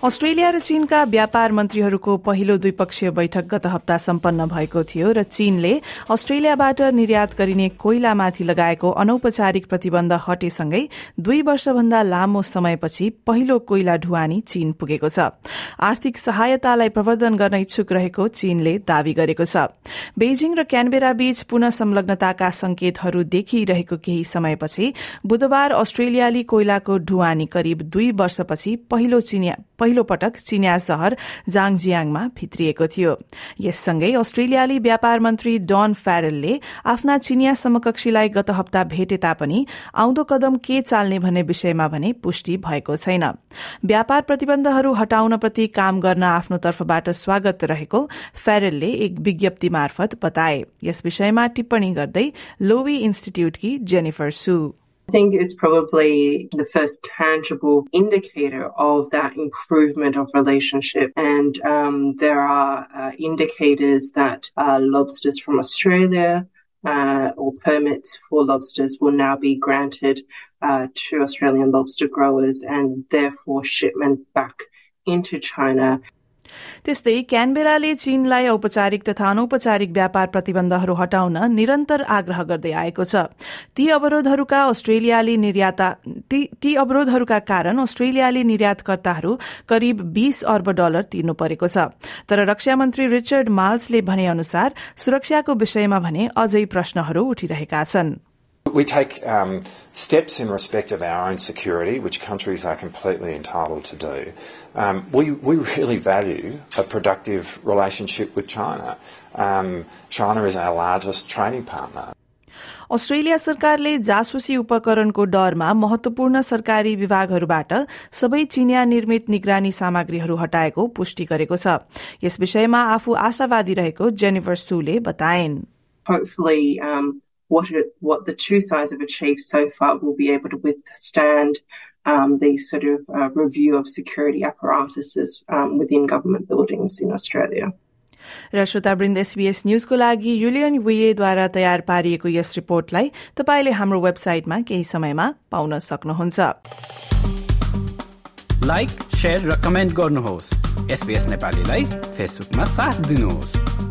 Australia र चीनका व्यापार मन्त्रीहरूको पहिलो द्विपक्षीय बैठक गत हप्ता सम्पन्न भएको थियो र चीनले अस्ट्रेलियाबाट निर्यात गरिने कोइलामाथि लगाएको अनौपचारिक प्रतिबन्ध हटेसँगै दुई वर्षभन्दा लामो समयपछि पहिलो कोइला ढुवानी चीन पुगेको छ। आर्थिक सहायतालाई प्रवर्धन गर्न इच्छुक रहेको चीनले दावी गरेको छ। बेजिङ र क्यानबेरा बीच पुनः संलग्नताका संकेतहरू देखिरहेको केही समयपछि बुधबार अस्ट्रेलियाली कोइलाको ढुवानी करिब दुई वर्षपछि पहिलो पहिलो पटक चिनिया शहर जाङजियाङमा भित्रिएको थियो। यससँगै अस्ट्रेलियाली व्यापार मन्त्री डन फ्यारेलले आफ्ना चिनिया समकक्षीलाई गत हप्ता भेटे तापनि आउँदो कदम के चाल्ने भन्ने विषयमा भने पुष्टि भएको छैन। व्यापार प्रतिबन्धहरू हटाउनप्रति काम गर्न आफ्नो तर्फबाट स्वागत रहेको फ्यारेलले एक विज्ञप्ति मार्फत बताए। यस विषयमा टिप्पणी गर्दै Lowy इन्स्टिच्यूटकी Jennifer Hsu. I think it's probably the first tangible indicator of that improvement of relationship. And um, there are uh, indicators that uh, lobsters from Australia uh, or permits for lobsters will now be granted uh, to Australian lobster growers and therefore shipment back into China. त्यस्तै क्यानबेराले चीनलाई औपचारिक तथा अनौपचारिक व्यापार प्रतिबन्धहरू हटाउन निरन्तर आग्रह गर्दै आएको छ। ती अवरोधहरूका अस्ट्रेलियाली ती अवरोधहरूका कारण अस्ट्रेलियाली निर्यातकर्ताहरू करिब बीस अर्ब डलर तिर्नु परेको छ। तर रक्षा मन्त्री रिचर्ड माल्सले भने अनुसार सुरक्षाको विषयमा भने अझै प्रश्नहरू उठिरहेका छन्। We take um, steps in respect of our own security, which countries are completely entitled to do. Um, we, we really value a productive relationship with China. Um, China is our largest trading partner. Australia सरकारले जासुसी उपकरणको डरमा महत्वपूर्ण सरकारी विभागहरूबाट सबै चिनिया निर्मित निगरानी सामग्रीहरू हटाएको पुष्टि गरेको छ यस विषयमा आफू आशावादी रहेको जेनिफर सुले बताइन् what it, what the two sides have achieved so far will be able to withstand um, these sort of uh, review of security apparatuses um, within government buildings in Australia. र श्रोतावृन्द SBS न्यूजको लागि युलियन विएद्वारा तयार पारिएको यस रिपोर्टलाई तपाईँले हाम्रो वेबसाइटमा केही समयमा पाउन सक्नुहुन्छ लाइक शेयर र कमेन्ट गर्नुहोस् एसबीएस नेपालीलाई फेसबुकमा साथ दिनुहोस्